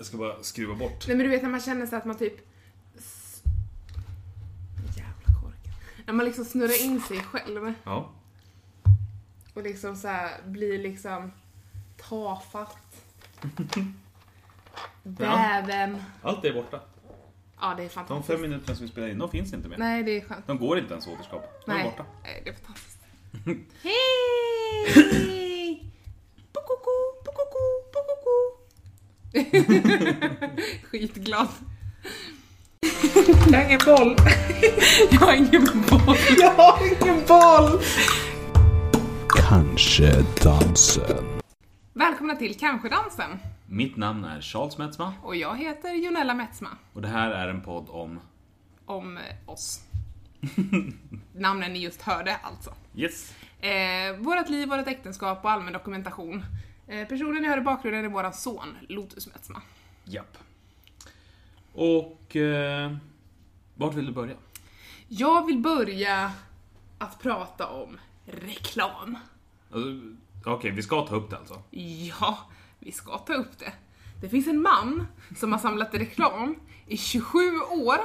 Jag ska bara skruva bort. Nej men du vet när man känner sig att man typ... Jävla korken. När man liksom snurrar in sig själv Ja. och liksom så här blir liksom tafatt. Bäven. Allt är borta. Ja, det är De fantastiskt. fem minuterna som vi spelade in, de finns inte mer. Nej, det är skönt. De går inte ens att återskapa. De är Nej, borta. Nej, det är fantastiskt. Hej! Skitglad. Jag har ingen boll. Jag har ingen boll. Jag har ingen boll. Kanske dansen. Välkomna till Kanske-dansen. Mitt namn är Charles Metzma Och jag heter Jonella Metzma. och det här är en podd om... Om eh, oss. Namnen ni just hörde alltså. Yes. Eh, vårat liv, vårt äktenskap och allmän dokumentation. Eh, personen ni hör i bakgrunden är våran son, Lotus Metzma. Japp. Och... Eh, vart vill du börja? Jag vill börja att prata om reklam. Alltså, Okej, vi ska ta upp det alltså. Ja, vi ska ta upp det. Det finns en man som har samlat reklam i 27 år.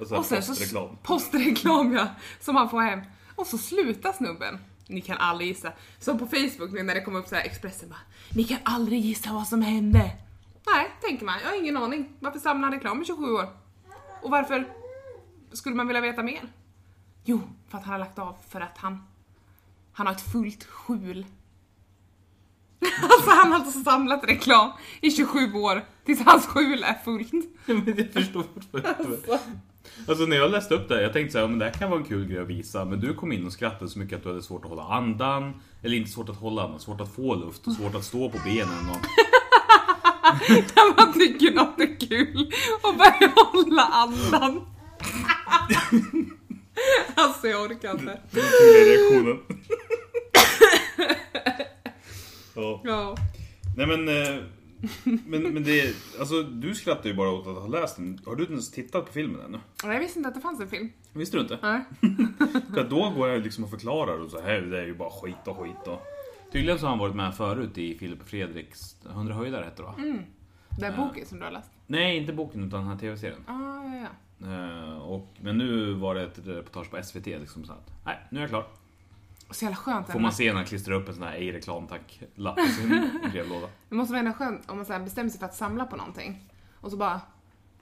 Alltså Och sen postreklam. så postreklam ja, som han får hem. Och så slutar snubben. Ni kan aldrig gissa. Som på Facebook nu när det kommer upp så här Expressen bara Ni kan aldrig gissa vad som hände. Nej, tänker man. Jag har ingen aning. Varför samlar reklam i 27 år? Och varför skulle man vilja veta mer? Jo, för att han har lagt av för att han han har ett fullt skjul. Alltså han har alltså samlat reklam i 27 år tills hans skjul är fullt. Men jag förstår fortfarande. Alltså när jag läste upp det jag tänkte så här, men det här kan vara en kul grej att visa. Men du kom in och skrattade så mycket att du hade svårt att hålla andan. Eller inte svårt att hålla andan, svårt att få luft och svårt att stå på benen. Och... När man tycker något är kul och börjar hålla andan. Alltså jag orkar inte. Reaktionen. ja. Ja. Nej men, eh, men, men det är, alltså du skrattar ju bara åt att ha läst den. Har du ens tittat på filmen ännu? Och Jag visste inte att det fanns en film. Visste du inte? Nej. För att då går jag liksom och förklarar och så här, det är ju bara skit och skit och... Tydligen så har han varit med förut i Filip och Fredriks 100 höjdare hette det va? Den boken som du har läst. Nej, inte boken utan den här tv-serien. Ah, ja, ja. Eh, och, men nu var det ett reportage på SVT liksom så att, nej, nu är jag klar. Så jävla skönt. Får man se när han klistrar upp en sån här ej reklam tack lapp i sin brevlåda. Det måste vara ändå skönt om man så bestämmer sig för att samla på någonting. Och så bara,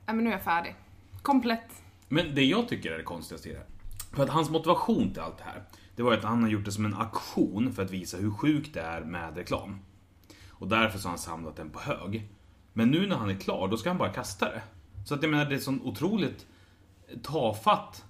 nej men nu är jag färdig. Komplett. Men det jag tycker är det konstigaste i det här. För att hans motivation till allt det här, det var ju att han har gjort det som en aktion för att visa hur sjukt det är med reklam. Och därför så har han samlat den på hög. Men nu när han är klar, då ska han bara kasta det. Så att jag menar, det är en sån otroligt tafatt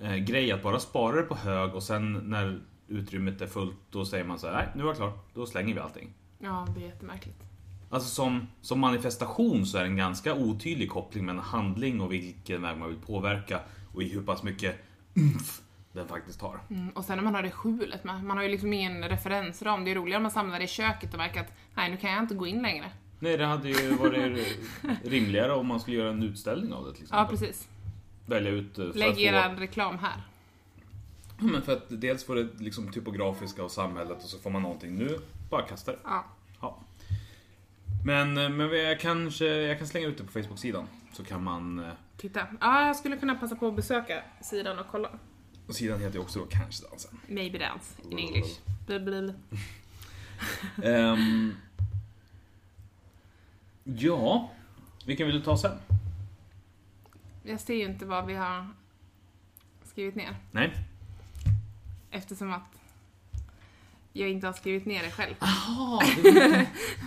eh, grej att bara spara det på hög och sen när utrymmet är fullt, då säger man så här, nej, nu är jag klar, då slänger vi allting. Ja, det är jättemärkligt. Alltså som, som manifestation så är det en ganska otydlig koppling mellan handling och vilken väg man vill påverka och i hur pass mycket umf den faktiskt har. Mm, och sen när man har det skjulet med, man har ju liksom ingen referensram. Det är roligare om man samlar det i köket och märker att nej, nu kan jag inte gå in längre. Nej, det hade ju varit rimligare om man skulle göra en utställning av det till exempel. Ja, precis. Välja ut eh, Lägg att få... reklam här. Men för att dels får det liksom typografiska och samhället och så får man någonting nu, bara kasta det. Ja. Ja. Men, eh, men jag, kanske, jag kan slänga ut det på Facebook-sidan. Så kan man... eh, Titta. Ja, jag skulle kunna passa på att besöka sidan och kolla. Och sidan heter ju också då Kanske dansen. Maybe dance in English. Blablabla. Ehm, ja, vilken vill du ta sen? Jag ser ju inte vad vi har skrivit ner. Nej? Eftersom att jag inte har skrivit ner det själv. Jaha,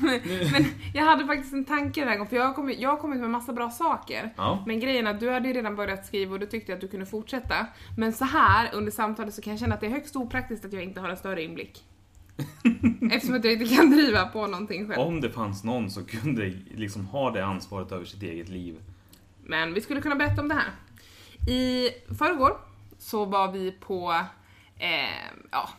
Men jag hade faktiskt en tanke den här gången, för jag har kommit, jag har kommit med massa bra saker. Ja. Men grejen är att du hade ju redan börjat skriva och du tyckte att du kunde fortsätta. Men så här under samtalet så kan jag känna att det är högst opraktiskt att jag inte har en större inblick. Eftersom att jag inte kan driva på någonting själv. Om det fanns någon som kunde liksom ha det ansvaret över sitt eget liv. Men vi skulle kunna berätta om det här. I förrgår så var vi på eh, ja,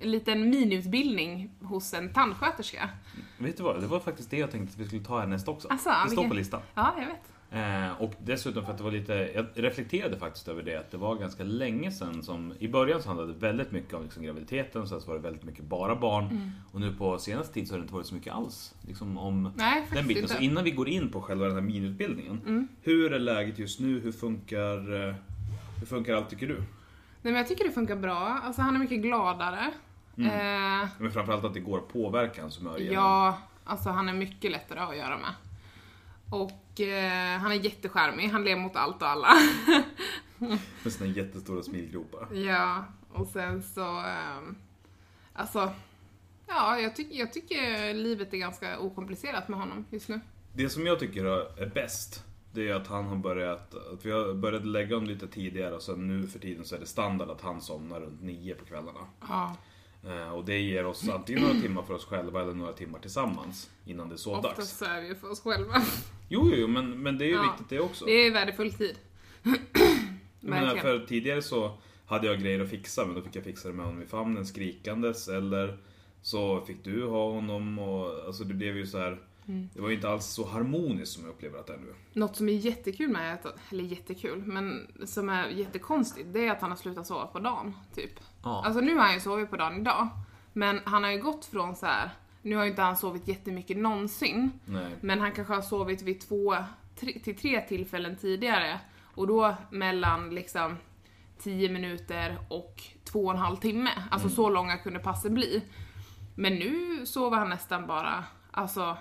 en liten miniutbildning hos en tandsköterska. Vet du vad, det var faktiskt det jag tänkte att vi skulle ta härnäst också. Asså, det står vilken- på listan. Ja, jag vet. Eh, och dessutom för att det var lite, jag reflekterade faktiskt över det att det var ganska länge sedan som, i början så handlade det väldigt mycket om liksom graviditeten, sen så var det väldigt mycket bara barn. Mm. Och nu på senaste tid så har det inte varit så mycket alls. Liksom om Nej, den biten. inte. Så innan vi går in på själva den här miniutbildningen. Mm. Hur är läget just nu? Hur funkar, eh, hur funkar allt tycker du? Nej men jag tycker det funkar bra. Alltså han är mycket gladare. Eh, Men framförallt att det går att påverka hans humör genom- ja, alltså han är mycket lättare att göra med. Och eh, han är jättecharmig, han ler mot allt och alla. med sina jättestora smilgropar. ja, och sen så... ehm, alltså, ja, jag, tycker jag tycker livet är ganska okomplicerat med honom just nu. Det som jag tycker är bäst, det är att han har börjat, att vi har börjat lägga om lite tidigare och sen nu för tiden så är det standard att han somnar runt nio på kvällarna. Ja, Eh, Och det ger oss antingen några timmar för oss själva eller några timmar tillsammans innan det är sovdags. oftast är vi ju för oss själva. Jo, jo, men, men det är ju Ja. viktigt det också. Det är värdefull tid. Verkligen. för tidigare så hade jag grejer att fixa, men då fick jag fixa det med honom i famnen skrikandes eller så fick du ha honom och alltså det blev ju så här. Mm. Det var ju inte alls så harmoniskt som jag upplever att det är nu. Något som är jättekul med att, eller jättekul, men som är jättekonstigt, det är att han har slutat sova på dagen, typ. Ja. Alltså nu har han ju sovit på dagen idag, men han har ju gått från så här. nu har ju inte han sovit jättemycket någonsin, Nej. men han kanske har sovit vid två, tre, till tre tillfällen tidigare, och då mellan liksom 10 minuter och två och en halv timme. Alltså så långa kunde passen bli. Men nu sover han nästan bara, alltså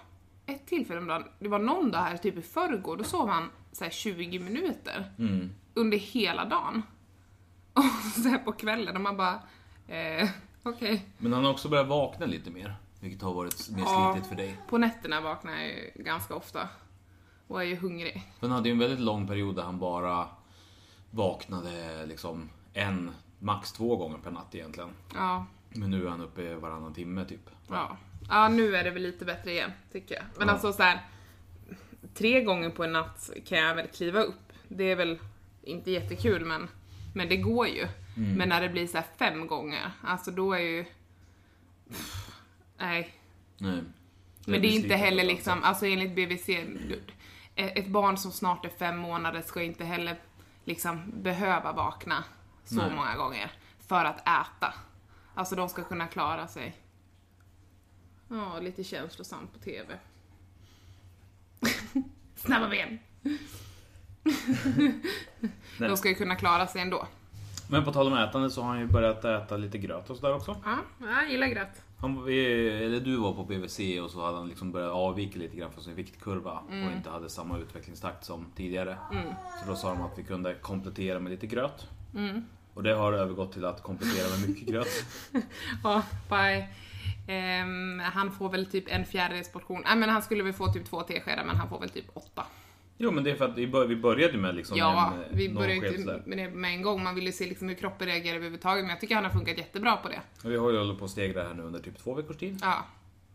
ett tillfälle om dagen. Det var någon dag här, typ i förrgår, då sov han så här 20 minuter Mm. under hela dagen. Och så på kvällen och man bara, eh, okej. Men han har också börjat vakna lite mer. Vilket har varit mer Ja. slitigt för dig. På nätterna vaknar jag ju ganska ofta och är ju hungrig. Han hade ju en väldigt lång period där han bara vaknade liksom en, max två gånger per natt egentligen. Ja, Men nu är han uppe varannan timme typ. ja. Ja, nu är det väl lite bättre igen, tycker jag. Men Ja. alltså så här, tre gånger på en natt kan jag väl kliva upp. Det är väl inte jättekul, men, men det går ju. Men när det blir så fem gånger, alltså då är ju... Pff, nej. Nej. Men det är inte heller liksom, alltså enligt BVC, ett barn som snart är fem månader ska inte heller liksom behöva vakna så Nej. många gånger för att äta. Alltså de ska kunna klara sig. Ja, lite känslosamt på TV. Snabba ben! De ska ju kunna klara sig ändå. Men på tal om ätande så har han ju börjat äta lite gröt och sådär också. Ja, jag gillar gröt. Han, vi, eller du var på BVC och så hade han liksom börjat avvika lite grann från sin viktkurva och inte hade samma utvecklingstakt som tidigare. Så då sa de att vi kunde komplettera med lite gröt. Och det har övergått till att komplettera med mycket gröt. Ja, bye. Ehm, han får väl typ en fjärdedels portion. Nej men han skulle väl få typ två teskedar men han får väl typ åtta. Jo men det är för att vi bör- vi började med liksom Ja, en, eh, vi sked inte med det med en gång. Man vill ju se liksom hur kroppen reagerar överhuvudtaget men jag tycker han har funkat jättebra på det. Och Vi har ju hållit på att stegra här nu under typ två veckors tid. Ja,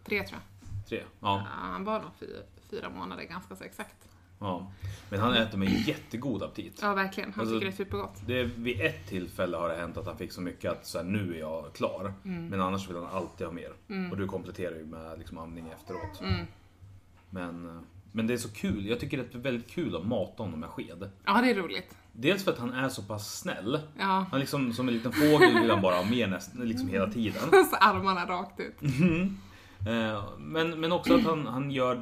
tre tror jag. Tre. Ja. Ja, han var nog fyra, fyra månader ganska så exakt. Ja. Men han äter med jättegod aptit. Ja, verkligen. Han Alltså- tycker det är supergott. Det vid ett tillfälle har det hänt att han fick så mycket att så här, nu är jag klar. Mm. Men annars vill han alltid ha mer. Och du kompletterar ju med liksom, amning efteråt. Mm. Men, eh, men det är så kul. Jag tycker det är väldigt kul att mata honom med sked. Ja, det är roligt. Dels för att han är så pass snäll. Ja, Han liksom som en liten fågel vill han bara ha mer nästan, liksom hela tiden. så armarna rakt ut. Eh, Men, men också att han, han gör...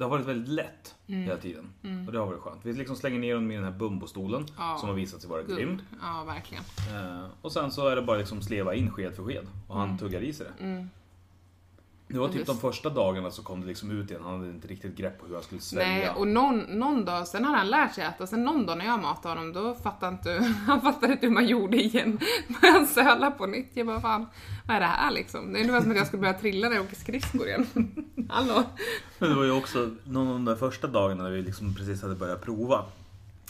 Det har varit väldigt lätt Mm. hela tiden. Och det har varit skönt. Vi liksom slänger ner honom i den här bumbostolen Ja. som har visat sig vara grym. Guld. Ja, verkligen. Eh, och sen så är det bara liksom sleva in sked för sked. Och han tuggar i sig det. Det var typ de första dagarna så kom det liksom ut igen. Han hade inte riktigt grepp på hur han skulle svälja. Nej, och någon, någon dag, sen hade han lärt sig äta, sen någon dag när jag matade honom, då fattade inte, han fattade inte hur man gjorde igen. Han söla på nytt. Jag bara, fan, vad är det här liksom? Det är ungefär som att jag skulle börja trilla när jag åker skridskor igen. Hallå? Men det var ju också någon av de där första dagarna när vi liksom precis hade börjat prova.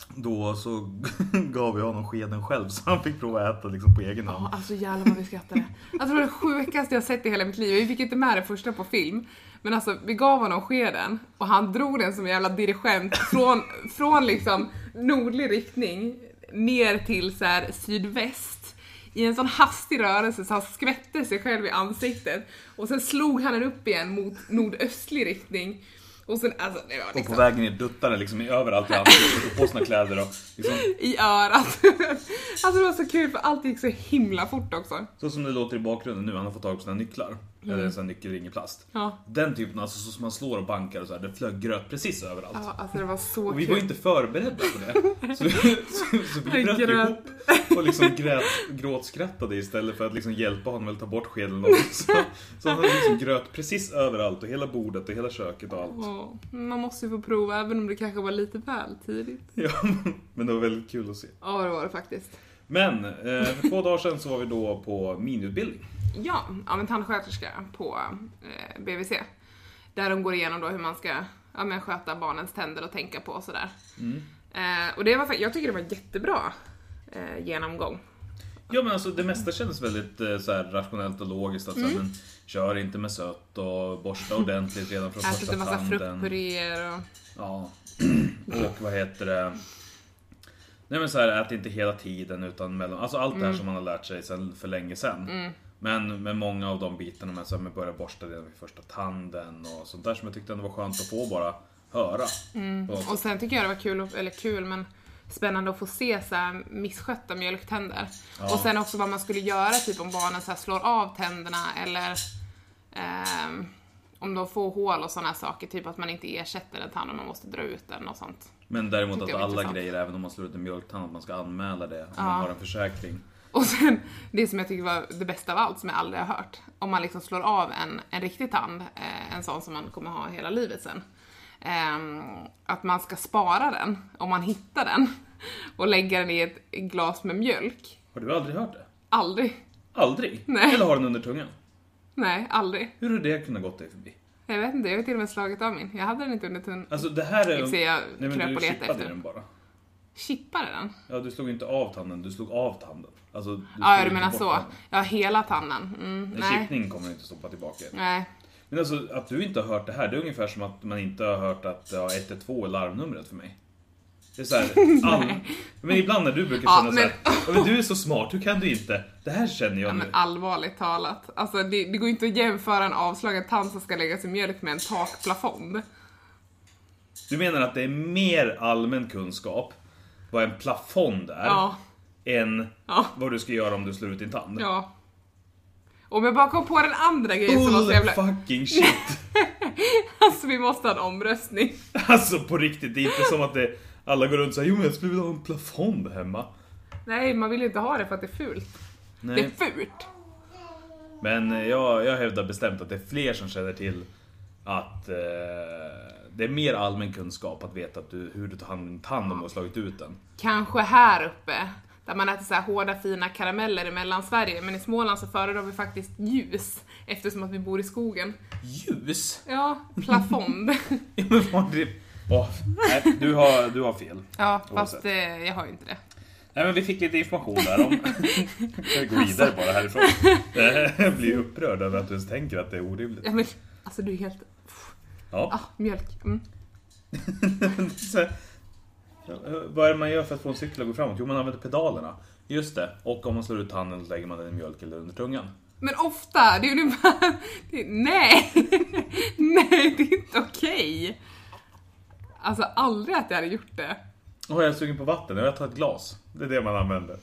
Då så gav vi honom skeden själv så han fick prova att äta liksom på egen hand. Ja, alltså jävlar vad vi skrattade. Alltså det var det sjukaste jag sett i hela mitt liv. Vi fick inte med det första på film. Men alltså vi gav honom skeden och han drog den som en jävla dirigent från, från liksom nordlig riktning ner till så här sydväst i en sån hastig rörelse så han skvätte sig själv i ansiktet och sen slog han den upp igen mot nordöstlig riktning Och sen, alltså det var Och liksom på vägen ner duttar det liksom överallt i ansiktet och på sina kläder och liksom, i örat. alltså det var så kul för allt gick så himla fort också. Så som det låter i bakgrunden nu, han har fått tag på sina nycklar. Mm. Eller en sån nyckelring i plast. Ja. Den typen, alltså så som man slår och bankar och så här, det flög gröt precis överallt. Ja, alltså det var så Och vi kul. var inte förberedda på det. Så, så, så vi bröt ihop och liksom grät, gråtskrattade istället för att liksom hjälpa honom att ta bort skeden. Så, så han hade liksom gröt precis överallt och hela bordet och hela köket och allt. Ja, man måste ju få prova även om det kanske var lite väl tidigt. Ja, men det var väldigt kul att se. Ja, det var det faktiskt. Men eh, för två dagar sedan så var vi då på miniutbildning. Ja, av en tandsköterska på eh, BVC. Där de går igenom då hur man ska ja, men sköta barnens tänder och tänka på och sådär. Eh, och det var, jag tycker det var jättebra eh, genomgång. Ja men alltså det mesta kändes väldigt eh, så här, rationellt och logiskt. Att, så Mm. här, men, kör inte med sött och borsta ordentligt redan från första en massa tanden. fruktpuréer och... Ja. Och vad heter det? Nej men så här, ät inte hela tiden utan mellan, alltså allt Mm. det här som man har lärt sig sen, för länge sedan. Men med många av de bitarna med, så här, med börja borsta redan vid första tanden och sånt där som jag tyckte ändå var skönt att få bara höra. Något Och sen tycker jag det var kul, eller kul men spännande att få se så här misskötta mjölktänder. Ja. Och sen också vad man skulle göra typ om barnen så slår av tänderna eller ehm, om de får hål och sådana saker. Typ att man inte ersätter en tand om man måste dra ut den och sånt. Men däremot att alla intressant. grejer, även om man slår ut en mjölktand, att man ska anmäla det om Ja. man har en försäkring. Och sen det som jag tycker var det bästa av allt som jag aldrig har hört. Om man liksom slår av en, en riktig tand, eh, en sån som man kommer ha hela livet sen. ehm, att man ska spara den, om man hittar den, och lägga den i ett glas med mjölk. Har du aldrig hört det? Aldrig. Aldrig? Nej. Eller har den under tungan? Nej, aldrig. Hur har det kunnat gått dig förbi? Jag vet inte, jag har till och med slagit av min. Jag hade den inte under tunn... Alltså det här är... Jag jag Nej men du och letade chippade efter. den bara. Chippade den? Ja, du slog inte av tanden, du slog av tanden. Alltså, du Ja, du menar så. Ja, hela tanden. Mm, En nej. chippning kommer inte stoppa tillbaka. Nej. Men alltså att du inte har hört det här, det är ungefär som att man inte har hört att ja, 112 är larmnumret för mig. Det är så här, all... Men ibland när du brukar Ja, känna så här, ja, men du är så smart, hur kan du inte? Det här känner jag Ja, nu. men allvarligt talat. Alltså det, det går inte att jämföra en avslagen tand som ska läggas i mjölk med en takplafond. Du menar att det är mer allmän kunskap vad en plafond är Ja. Än Ja. vad du ska göra om du slår ut din tand? Ja. Om jag bara kom på den andra grejen som var så jävla... fucking shit! Alltså vi måste ha en omröstning. Alltså på riktigt, det är inte som att det, alla går runt och säger jo men jag skulle vilja ha en plafond hemma. Nej, man vill ju inte ha det för att det är fult. Det Nej. är fult. Men eh, jag, jag hävdar bestämt att det är fler som känner till att eh, det är mer allmän kunskap att veta att du, hur du tar hand om din tand om du har slagit ut den. Kanske här uppe, där man äter så hårda fina karameller i Mellansverige, men i Småland så föredrar vi faktiskt ljus eftersom att vi bor i skogen. Ljus? Ja, plafond. Ja, men vad det... Åh, nej, du har, du har fel. ja, fast eh, jag har ju inte det. Nej men vi fick lite information där om... Kan vi gå vidare bara härifrån? Jag blir upprörd över att du ens tänker att det är orimligt. Ja, men, alltså du är helt... Ja. Ah, mjölk. Mm. Ja, vad är det man gör för att få en cykel att gå framåt? Jo, man använder pedalerna. Just det. Och om man slår ut tanden så lägger man den i mjölk eller under tungan. Men ofta, det är ju bara... Det, nej! nej, det är inte okej. Alltså aldrig att jag hade gjort det. Åh, jag är sugen på vatten. Jag tar ett glas. Det är det man använder.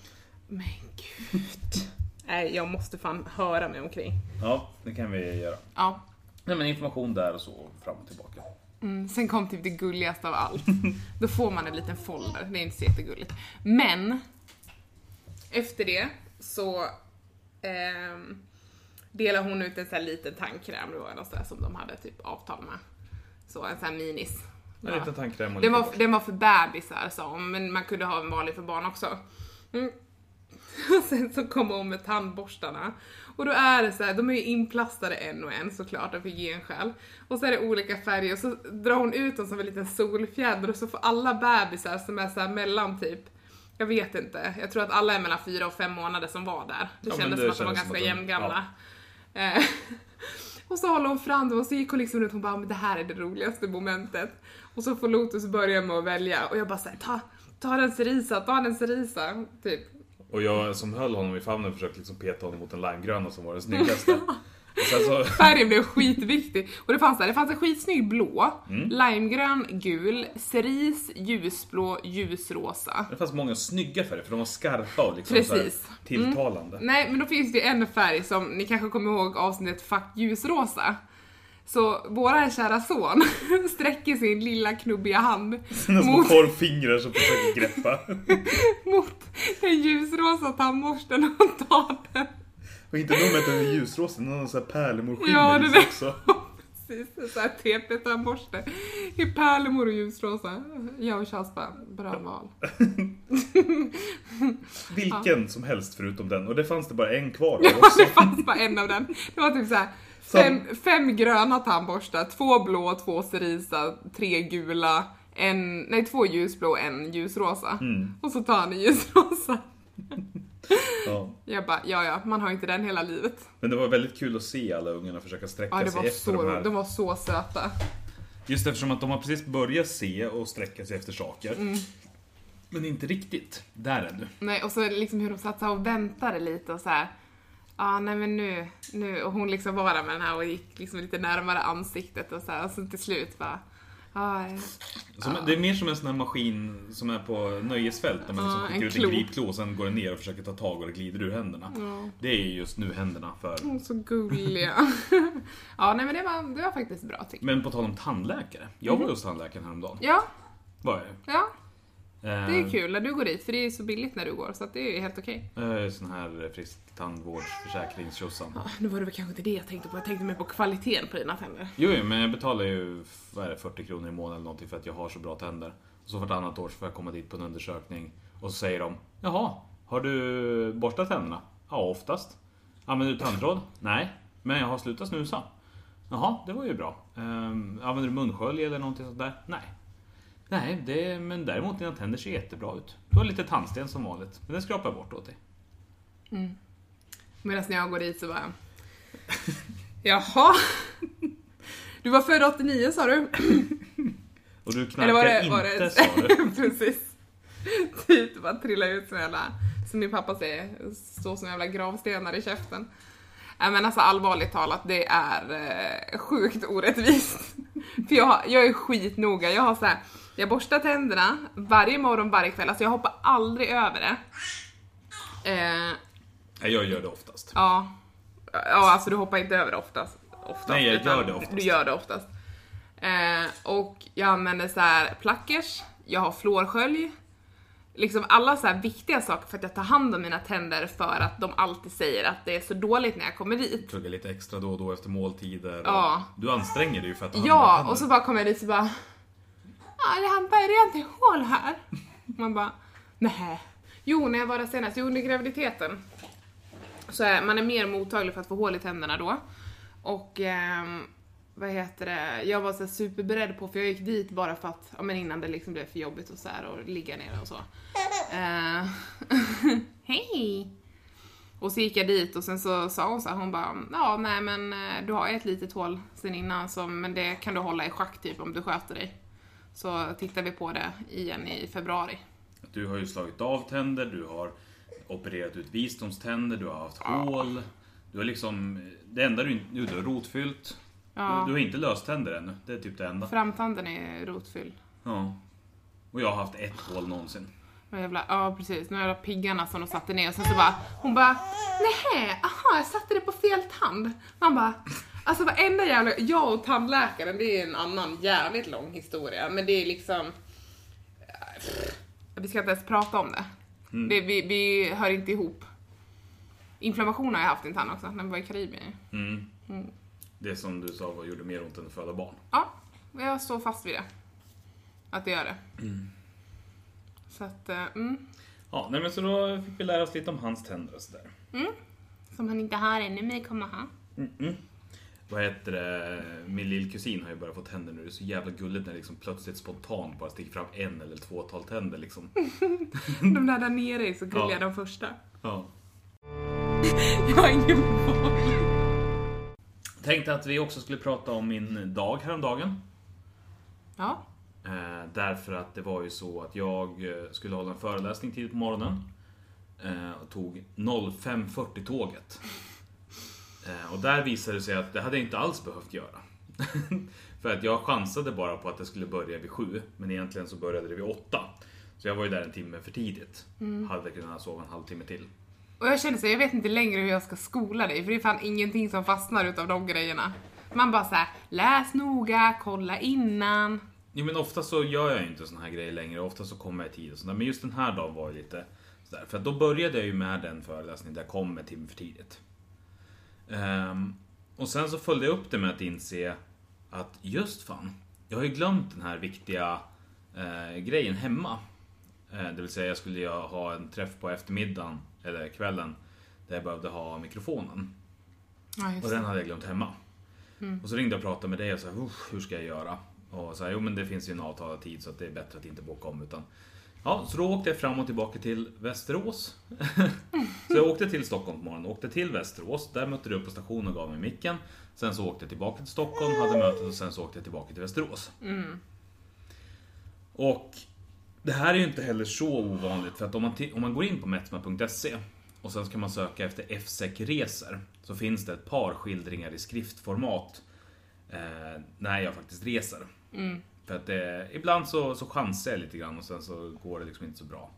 Men gud. Nej, jag måste fan höra mig omkring. Ja, det kan vi göra. Ja. Nej, men information där och så fram och tillbaka. Mm, sen kom typ det gulligaste av allt. Då får man en liten folder, det är inte så jättegulligt. Men, efter det så ehm, delar hon ut en sån här liten tandkräm, något sånt där som de hade typ avtal med. Så en sån här minis. En liten tandkräm och Den var, den var för bebisar sa hon, men man kunde ha en vanlig för barn också. Mm. Och sen så kommer hon med tandborstarna. Och då är det så här, de är ju inplastade en och en såklart av hygienskäl. Och så är det olika färger och så drar hon ut dem som en liten solfjäder och så får alla bebisar som är så här mellan typ jag vet inte, jag tror att alla är mellan fyra och fem månader som var där. Det Ja, kändes det som att de var ganska jämngamla. Eh, Och så håller hon fram dem och så gick hon liksom runt och hon bara, men det här är det roligaste momentet. Och så får Lotus börja med att välja och jag bara såhär, ta, ta den Cerisa, ta den Cerisa, typ. Och jag som höll honom i famnen försökte liksom peta honom mot den limegröna som var den snyggaste. Så, Färgen blev skitviktig. Och det fanns där, det fanns en skitsnygg blå, Mm. limegrön, gul, cerise, ljusblå, ljusrosa. det fanns många snygga färger för de var skarpa och liksom Precis. Mm. tilltalande. Nej, men då finns det en färg som ni kanske kommer ihåg avsnittet Fuck ljusrosa. Så våra kära son sträcker sin lilla knubbiga hand Sina små mot, korvfingrar som försöker greppa. mot den ljusrosa tandborsten och tar den. Och inte nog med att den är ljusrosa, den har någon pärlemorskimmer Ja, är- också. Precis, en sån här TP-tandborste i pärlemor och ljusrosa. Jag och Charles bara, bra val. Vilken som helst förutom den. Och det fanns det bara en kvar av också. Det fanns bara en av den. Det var typ såhär fem, fem gröna tandborstar, två blå, två cerisa, tre gula, en, nej två ljusblå och en ljusrosa. Mm. Och så tar han en ljusrosa. Ja. Jag bara, ja ja, man har inte den hela livet. Men det var väldigt kul att se alla ungarna försöka sträcka Ja, det sig var efter de så, här. de var så söta. Just eftersom att de har precis börjat se och sträcka sig efter saker. Mm. Men inte riktigt där ännu. Nej, och så liksom hur de satt och väntade lite och så här. Ja, nej men nu, nu, och hon liksom var där med den här och gick liksom lite närmare ansiktet och så här, och så till slut bara, ja. Som, Det är mer som en sån här maskin som är på nöjesfält. Där man liksom skickar en ut en klo. gripklo och sen går den ner och försöker ta tag och det glider ur händerna. Det är ju just nu händerna för... Är så gulliga. ja, nej men det var, det var faktiskt bra tycker jag. Men på tal om tandläkare. Jag var hos tandläkaren häromdagen. Ja, Var jag ja, det är kul när du går dit för det är så billigt när du går så det är helt okej. eh, Sån här frisk tandvårdsförsäkringstjosan. Ja, nu var det väl kanske inte det jag tänkte på, jag tänkte mer på kvaliteten på dina tänder. Jo, men jag betalar ju det, 40 kronor i månaden eller någonting för att jag har så bra tänder. Och så vartannat år så får jag komma dit på en undersökning och så säger de Jaha, har du borstat tänderna? Ja, oftast. Använder du tandtråd? Nej, men jag har slutat snusa. Jaha, det var ju bra. Um, använder du munskölj eller någonting sånt där? Nej. Nej, det, men däremot dina tänder ser jättebra ut. Du har lite tandsten som vanligt, men den skrapar jag bort åt dig. Medan när jag går dit så bara... Jaha? Du var född 89 sa du? Och du knarkar Eller var det... inte, Var det sa du. Precis. Typ bara trilla ut som jävla, som min pappa säger, stå som jävla gravstenar i käften. Nej men alltså allvarligt talat, det är eh, sjukt orättvist. För jag, jag är skitnoga, jag har så här, jag borstar tänderna varje morgon, varje kväll, alltså jag hoppar aldrig över det. Eh, jag gör det oftast. Ja. Ja, alltså du hoppar inte över det oftast. oftast Nej, jag gör det oftast. Du gör det oftast. Eh, och jag använder så här plackers, jag har fluorskölj. Liksom alla så här viktiga saker för att jag tar hand om mina tänder för att de alltid säger att det är så dåligt när jag kommer dit. Tugga lite extra då och då efter måltider. Ja. Du anstränger dig ju för att ta hand om Ja, och så bara kommer jag dit och bara Ja, det har inte hål här. Man bara nej. Jo, när jag var där senast, jo under graviditeten. Så är, man är mer mottaglig för att få hål i tänderna då. Och eh, vad heter det, jag var så superberedd på, för jag gick dit bara för att, ja men innan det liksom blev för jobbigt och så här och ligga ner och så. Eh, Hej! Och så gick jag dit och sen så sa hon så här, hon bara, ja nej men eh, du har ett litet hål sen innan så, men det kan du hålla i schack typ om du sköter dig. Så tittar vi på det igen i februari. Du har ju slagit av tänder, du har opererat ut visdomständer, du har haft hål. Du har liksom, det enda du inte, du har rotfyllt. Ja. Du, du har inte löständer ännu, det är typ det enda. Framtanden är rotfylld. Ja. Och jag har haft ett hål någonsin. Och jävla, ja precis, nu är det piggarna som de satte ner och sen så bara, hon bara nej, aha jag satte det på fel tand. Man bara, alltså varenda jävla, jag och tandläkaren det är en annan jävligt lång historia men det är liksom, pff, vi ska inte ens prata om det. det vi, vi hör inte ihop. Inflammation har jag haft i en tand också, när vi var i Karibien. Mm. Det som du sa var, gjorde mer ont än att föda barn. Ja, jag står fast vid det. Att det gör det. Så att, eh, mm. Ja, nej men så då fick vi lära oss lite om hans tänder och sådär. Som han inte har ännu, men kommer ha. Vad heter det? Min lillkusin har ju börjat få tänder nu. Det är så jävla gulligt när det liksom plötsligt spontant bara sticker fram en eller två tal tänder liksom. De där där nere är så gulliga, Ja. de första. Ja. Jag har ingen boll. Tänkte att vi också skulle prata om min dag häromdagen. Ja. Eh, därför att det var ju så att jag eh, skulle hålla en föreläsning tidigt på morgonen. Eh, och tog 05.40 tåget. Eh, och där visade det sig att det hade jag inte alls behövt göra. för att jag chansade bara på att det skulle börja vid sju, men egentligen så började det vid åtta. Så jag var ju där en timme för tidigt. Hade kunnat sova en halvtimme till. Och jag känner så, jag vet inte längre hur jag ska skola dig, för det är fan ingenting som fastnar utav de grejerna. Man bara såhär, läs noga, kolla innan. Jo men ofta så gör jag ju inte såna här grejer längre, ofta så kommer jag i tid och sådär. Men just den här dagen var ju lite sådär. För att då började jag ju med den föreläsningen där jag kom en timme för tidigt. Ehm, och sen så följde jag upp det med att inse att just fan, jag har ju glömt den här viktiga eh, grejen hemma. Eh, det vill säga jag skulle ju ha en träff på eftermiddagen, eller kvällen, där jag behövde ha mikrofonen. Ja, Och den hade jag glömt hemma. Och så ringde jag och pratade med dig och sa, "Usch, hur ska jag göra? Och så här, jo men det finns ju en avtalad tid så att det är bättre att inte boka om utan Ja, så då åkte jag fram och tillbaka till Västerås. så jag åkte till Stockholm på morgonen, åkte till Västerås, där mötte du upp på stationen och gav mig micken. Sen så åkte jag tillbaka till Stockholm, hade mötet och sen så åkte jag tillbaka till Västerås. Och det här är ju inte heller så ovanligt för att om man, om man går in på metsma.se och sen ska man söka efter FSEC-resor så finns det ett par skildringar i skriftformat eh, när jag faktiskt reser. För att det, ibland så, så chansar jag lite grann och sen så går det liksom inte så bra.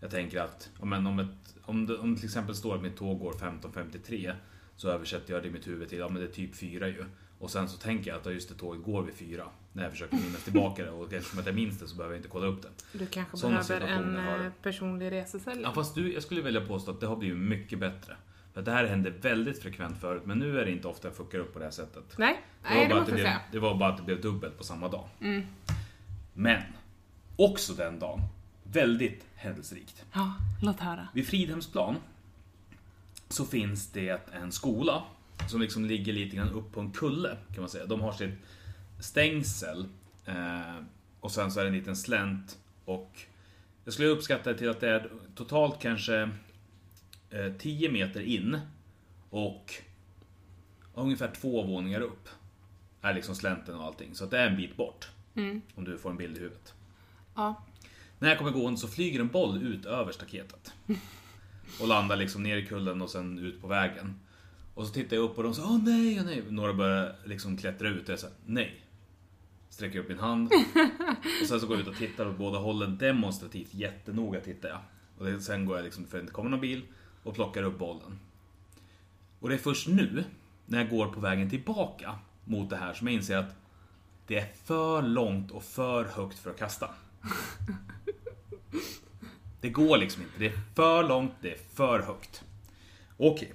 Jag tänker att om, men om, ett, om, det, om till exempel står att mitt tåg går 15.53 så översätter jag det i mitt huvud till ja men det är typ 4 ju. Och sen så tänker jag att just det tåget går vid 4 när jag försöker minnas tillbaka det och eftersom att jag minns det så behöver jag inte kolla upp det. Du kanske Sådana behöver en har eh, personlig resesäljare. Ja fast du, jag skulle vilja påstå att det har blivit mycket bättre. För det här hände väldigt frekvent förut men nu är det inte ofta jag fuckar upp på det här sättet. Nej, Det nej det måste det, jag blev, säga. det var bara att det blev dubbelt på samma dag. Men, också den dagen, väldigt händelserikt. Ja, låt höra. Vid Fridhemsplan så finns det en skola som liksom ligger lite grann upp på en kulle kan man säga. De har sitt stängsel eh, och sen så är det en liten slänt och jag skulle uppskatta det till att det är totalt kanske 10 meter in och ungefär två våningar upp. Är liksom slänten och allting. Så att det är en bit bort. Om du får en bild i huvudet. Ja. När jag kommer gående så flyger en boll ut över staketet. Och landar liksom ner i kullen och sen ut på vägen. Och så tittar jag upp och de säger åh nej, åh nej. Några börjar liksom klättra ut och jag säger nej. Sträcker upp min hand. Och sen så går jag ut och tittar åt båda hållen demonstrativt jättenoga tittar jag. Och sen går jag liksom för att det inte kommer någon bil och plockar upp bollen. Och det är först nu, när jag går på vägen tillbaka mot det här, som jag inser att det är för långt och för högt för att kasta. Det går liksom inte. Det är för långt, det är för högt. Okej.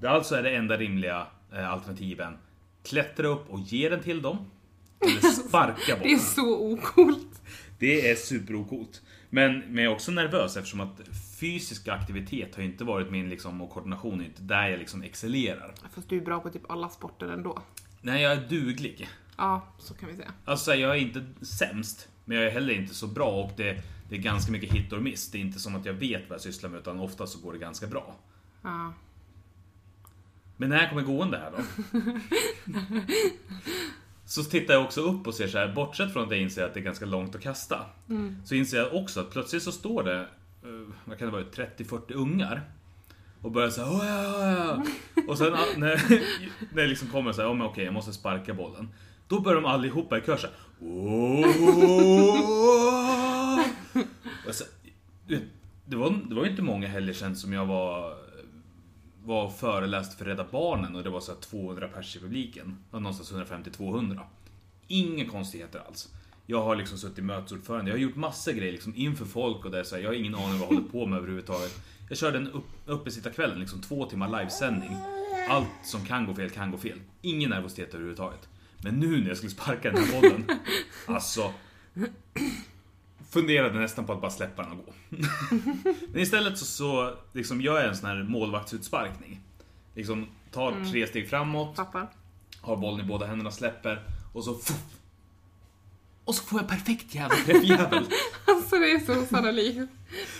Det alltså är det enda rimliga eh, alternativen. Klättra upp och ge den till dem. Eller sparka Det är bollen. så ocoolt. Det är superocoolt. Men, men jag är också nervös eftersom att fysisk aktivitet har ju inte varit min liksom, och koordination är inte där jag liksom excellerar. Fast du är bra på typ alla sporter ändå. Nej, jag är duglig. Ja, så kan vi säga. Alltså jag är inte sämst, men jag är heller inte så bra och det, det är ganska mycket hit och miss. Det är inte som att jag vet vad jag sysslar med utan ofta så går det ganska bra. Ja. Men när jag kommer gående här då? så tittar jag också upp och ser så här, bortsett från att jag inser att det är ganska långt att kasta. Så inser jag också att plötsligt så står det, Eh, vad kan det vara, 30-40 ungar. Och börjar såhär... oh, ja, ja. Och sen när, när det liksom kommer såhär, oh, men okej jag måste sparka bollen. Då börjar de allihopa i kör såhär. Oh, så, det, var, det var ju inte många helger sedan som jag var var föreläst för Rädda Barnen och det var såhär 200 pers i publiken. Det var Någonstans 150-200. Inga konstigheter alls. Jag har liksom suttit mötesordförande, jag har gjort massa grejer liksom inför folk och det är så här, jag har ingen aning vad jag håller på med överhuvudtaget. Jag körde en upp, uppesittarkvällen, liksom två timmar livesändning. Allt som kan gå fel kan gå fel. Ingen nervositet överhuvudtaget. Men nu när jag skulle sparka den här bollen, alltså funderade nästan på att bara släppa den och gå. Men istället så, så liksom gör jag en sån här målvaktsutsparkning. Liksom tar tre steg framåt, Fattar. har bollen i båda händerna, släpper och så fuff, Och så får jag perfekt jävla träffjävel. Alltså det är så sannolikt.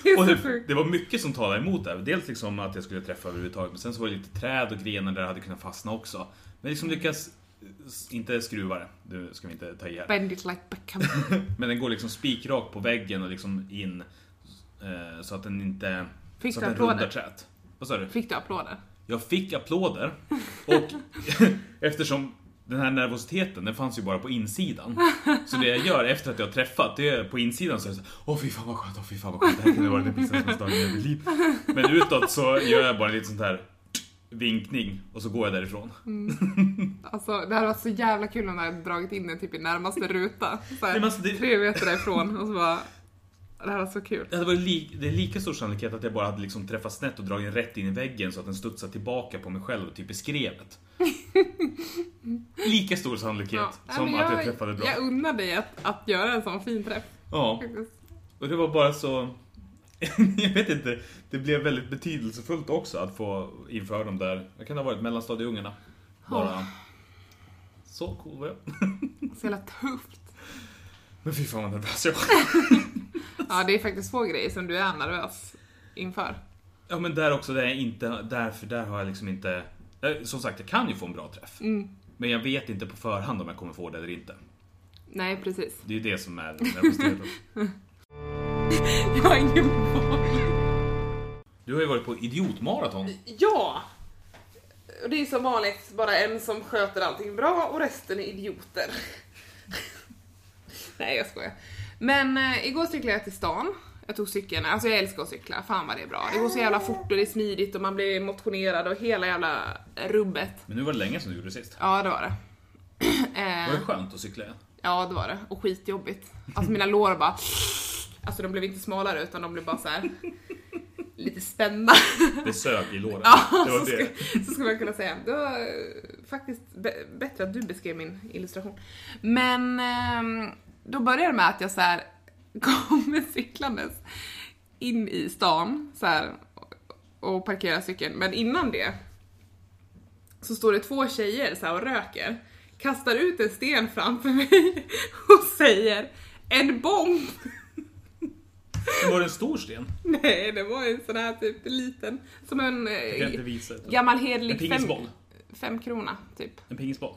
Det är Och så det, det var mycket som talade emot det. Dels liksom att jag skulle träffa överhuvudtaget, men sen så var det lite träd och grenar där jag hade kunnat fastna också. Men liksom lyckas, inte skruva det, det ska vi inte ta i här. Bend it like Beckham. Men den går liksom spikrakt på väggen och liksom in. Eh, så att den inte... Fick så du att den rundar träet. Vad sa du? Fick du applåder? Jag fick applåder och eftersom den här nervositeten, den fanns ju bara på insidan. Så det jag gör efter att jag har träffat, det är på insidan så är det så Åh fy fan vad skönt, åh fy fan vad skönt, det här kunde vara den pinsammaste dagen i mitt liv. Men utåt så gör jag bara lite sånt här vinkning och så går jag därifrån. Alltså det hade varit så jävla kul om de hade dragit in den typ i närmaste ruta. Så här, Nej, men alltså, det- Tre meter därifrån och så bara... Det här var så kul. Det, hade varit li- det är lika stor sannolikhet att jag bara hade liksom träffat snett och dragit rätt in i väggen så att den studsar tillbaka på mig själv, typ i skrevet. Lika stor sannolikhet Ja. Som men att jag träffade bra. Jag unnar dig att, att göra en sån fin träff. Ja, och det var bara så... jag vet inte, det blev väldigt betydelsefullt också att få inför de där, jag kan ha varit mellanstadieungarna. Bara... Så cool var jag. Så jävla tufft. Men fy fan vad nervös jag var. Ja, det är faktiskt två grejer som du är nervös inför. Ja men där också, där är jag inte, därför där har jag liksom inte... eh, Som sagt, jag kan ju få en bra träff. Mm. Men jag vet inte på förhand om jag kommer få det eller inte. Nej, precis. Det är ju det som är nervositeten. Jag har ingen val. Du har ju varit på idiotmaraton. Ja! Och det är som vanligt bara en som sköter allting bra och resten är idioter. Nej, jag skojar. Men eh, igår cyklade jag till stan. Jag tog cykeln, alltså jag älskar att cykla, fan vad det är bra. Det går så jävla fort och det är smidigt och man blir motionerad och hela jävla rubbet. Men nu var det länge sedan du gjorde det sist. Ja, det var det. Eh, Var det skönt att cykla igen? Ja, det var det. Och skitjobbigt. Alltså mina lår bara... Alltså de blev inte smalare utan de blev bara så här lite spända. Det sög i låren. Ja, det var så, det. ska, så ska man kunna säga. Det var eh, faktiskt bä- bättre att du beskrev min illustration. Men ehm, då började det med att jag så här kommer cyklandes in i stan så här, och parkerar cykeln. Men innan det så står det två tjejer så här och röker, kastar ut en sten framför mig och säger en bomb! Men var det en stor sten? Nej, det var en sån här typ liten, som en eh, visa. gammal En hederlig fem, pingisboll? fem krona typ. En pingisboll?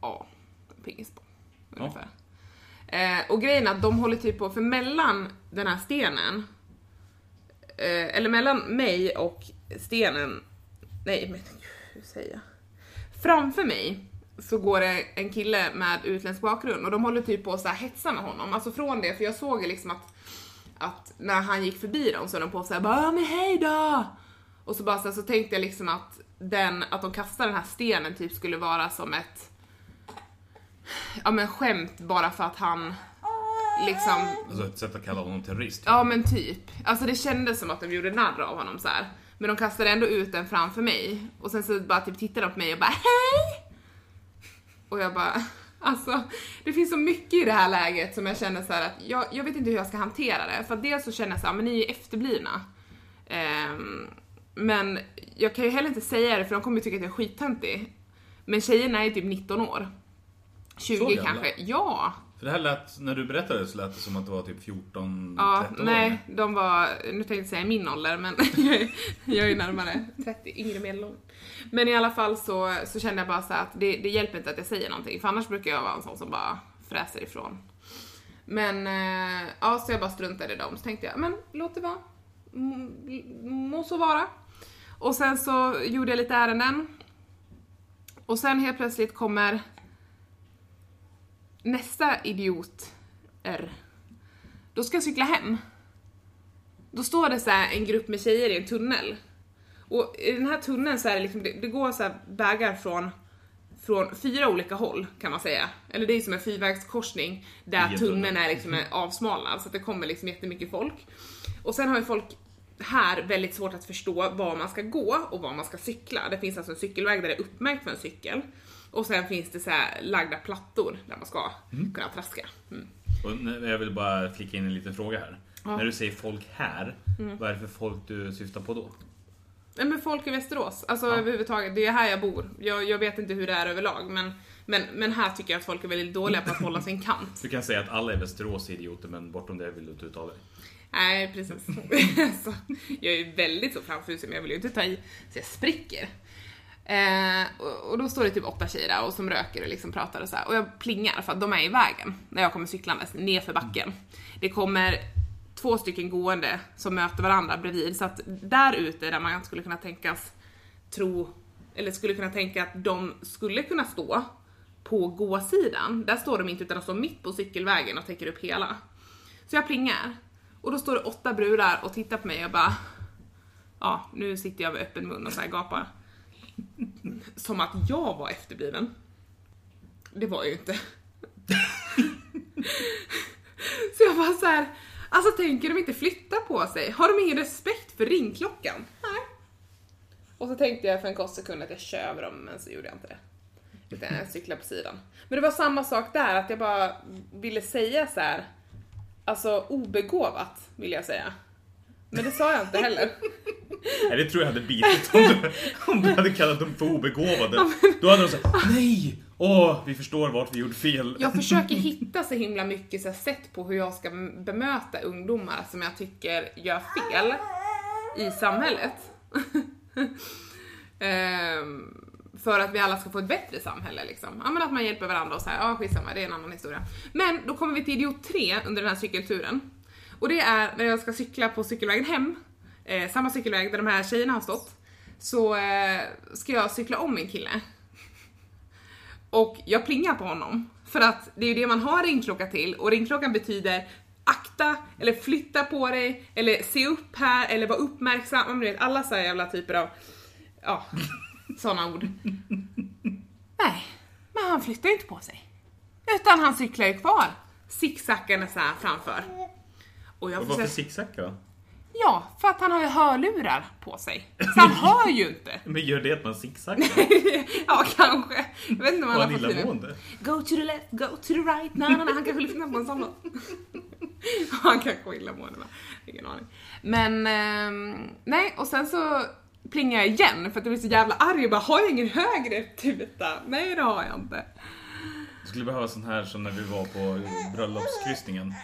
Ja, en pingisboll ungefär. Eh, och grejen är att de håller typ på, för mellan den här stenen, eh, eller mellan mig och stenen, nej men hur säger jag? Framför mig så går det en kille med utländsk bakgrund och de håller typ på att hetsa med honom. Alltså från det, för jag såg ju liksom att, att när han gick förbi dem så höll de på såhär bara "Ja, men hej då! Och så bara så, här, så tänkte jag liksom att den, att de kastar den här stenen typ skulle vara som ett ja men skämt bara för att han liksom Alltså ett sätt att kalla honom terrorist. Ja men typ. Alltså det kändes som att de gjorde narr av honom så här. Men de kastade ändå ut den framför mig. Och sen så bara typ tittade de på mig och bara hej! Och jag bara, alltså det finns så mycket i det här läget som jag känner så att jag, jag vet inte hur jag ska hantera det. För att dels så känner jag så här, men ni är ju efterblivna. Ehm, men jag kan ju heller inte säga det för de kommer ju tycka att jag är skittöntig. Men tjejerna är typ 19 år. 20 gamla? kanske. Ja! För det här lät, när du berättade så lät det som att det var typ 14, Ja, 13 nej, år. de var, nu tänkte jag säga min ålder, men jag är, närmare 30, yngre medelålder. Men i alla fall så, så kände jag bara så att det, det hjälper inte att jag säger någonting, för annars brukar jag vara en sån som bara fräser ifrån. Men, eh, ja, så jag bara struntade i dem, så tänkte jag, men låt det vara. Må så vara. Och sen så gjorde jag lite ärenden. Och sen helt plötsligt kommer nästa idiot R. Då ska jag cykla hem. Då står det så här en grupp med tjejer i en tunnel. Och i den här tunneln så är det liksom, det, det går så här vägar från, från fyra olika håll kan man säga. Eller det är som en fyrvägskorsning där tunneln är liksom avsmalnad så att det kommer liksom jättemycket folk. Och sen har ju folk här väldigt svårt att förstå var man ska gå och var man ska cykla. Det finns alltså en cykelväg där det är uppmärkt för en cykel. Och sen finns det så här lagda plattor där man ska kunna traska. Mm. Och jag vill bara flika in en liten fråga här. Ja. När du säger folk här, Mm. vad är det för folk du syftar på då? Nej men folk i Västerås, alltså Ja. överhuvudtaget, det är här jag bor. Jag, jag vet inte hur det är överlag men, men, men här tycker jag att folk är väldigt dåliga på att hålla sin kant. Du kan säga att alla i Västerås är idioter, men bortom det vill du inte uttala dig. Nej precis. så, jag är väldigt så framfusen men jag vill ju inte ta i så jag spricker. Eh, och, och då står det typ åtta tjejer där och som röker och liksom pratar och så här. Och jag plingar för att de är i vägen när jag kommer cyklandes nerför backen. Det kommer två stycken gående som möter varandra bredvid. Så att där ute där man skulle kunna tänkas tro, eller skulle kunna tänka att de skulle kunna stå på gåsidan, där står de inte utan de står mitt på cykelvägen och täcker upp hela. Så jag plingar. Och då står det åtta brudar och tittar på mig och bara Ja, nu sitter jag med öppen mun och så här gapar. Som att jag var efterbliven. Det var jag ju inte. så jag bara så här, alltså tänker de inte flytta på sig? Har de ingen respekt för ringklockan? Nej. Och så tänkte jag för en kort sekund att jag kör över dem, men så gjorde jag inte det. Utan jag cyklade på sidan. Men det var samma sak där, att jag bara ville säga så här. Alltså obegåvat, vill jag säga. Men det sa jag inte heller. Nej, det tror jag hade bitit om du, om du hade kallat dem för obegåvade. Då hade de sagt nej! Åh, vi förstår vart vi gjorde fel. Jag försöker hitta så himla mycket så här, sätt på hur jag ska bemöta ungdomar som jag tycker gör fel i samhället. Ehm, för att vi alla ska få ett bättre samhälle liksom. Ja men att man hjälper varandra och så här, ja skitsamma, det är en annan historia. Men då kommer vi till idiot 3 under den här cykelturen. Och det är när jag ska cykla på cykelvägen hem, eh, samma cykelväg där de här tjejerna har stått, så eh, ska jag cykla om min kille. Och jag plingar på honom. För att det är ju det man har ringklocka till och ringklockan betyder akta, eller flytta på dig, eller se upp här, eller var uppmärksam. Du vet, alla så här jävla typer av, ja, sådana ord. Nej, men han flyttar ju inte på sig. Utan han cyklar ju kvar, sicksackande så här framför. Och jag Och varför försöker, zigzacka då? ja, för att han har ju hörlurar på sig. Så han hör ju inte. Men gör det att man zigzaggar? ja, kanske. Jag vet inte vad han han har illamående? Go to the left, go to the right. Nej, nej, nej, han kanske lyssnar på en sån låt. Han kanske var illamående va? Ingen aning. Men, ehm, nej, och sen så plingar jag igen för att jag blir så jävla arg och bara, har jag ingen högre tuta? Nej, det har jag inte. Du skulle behöva sån här som när vi var på bröllopskryssningen.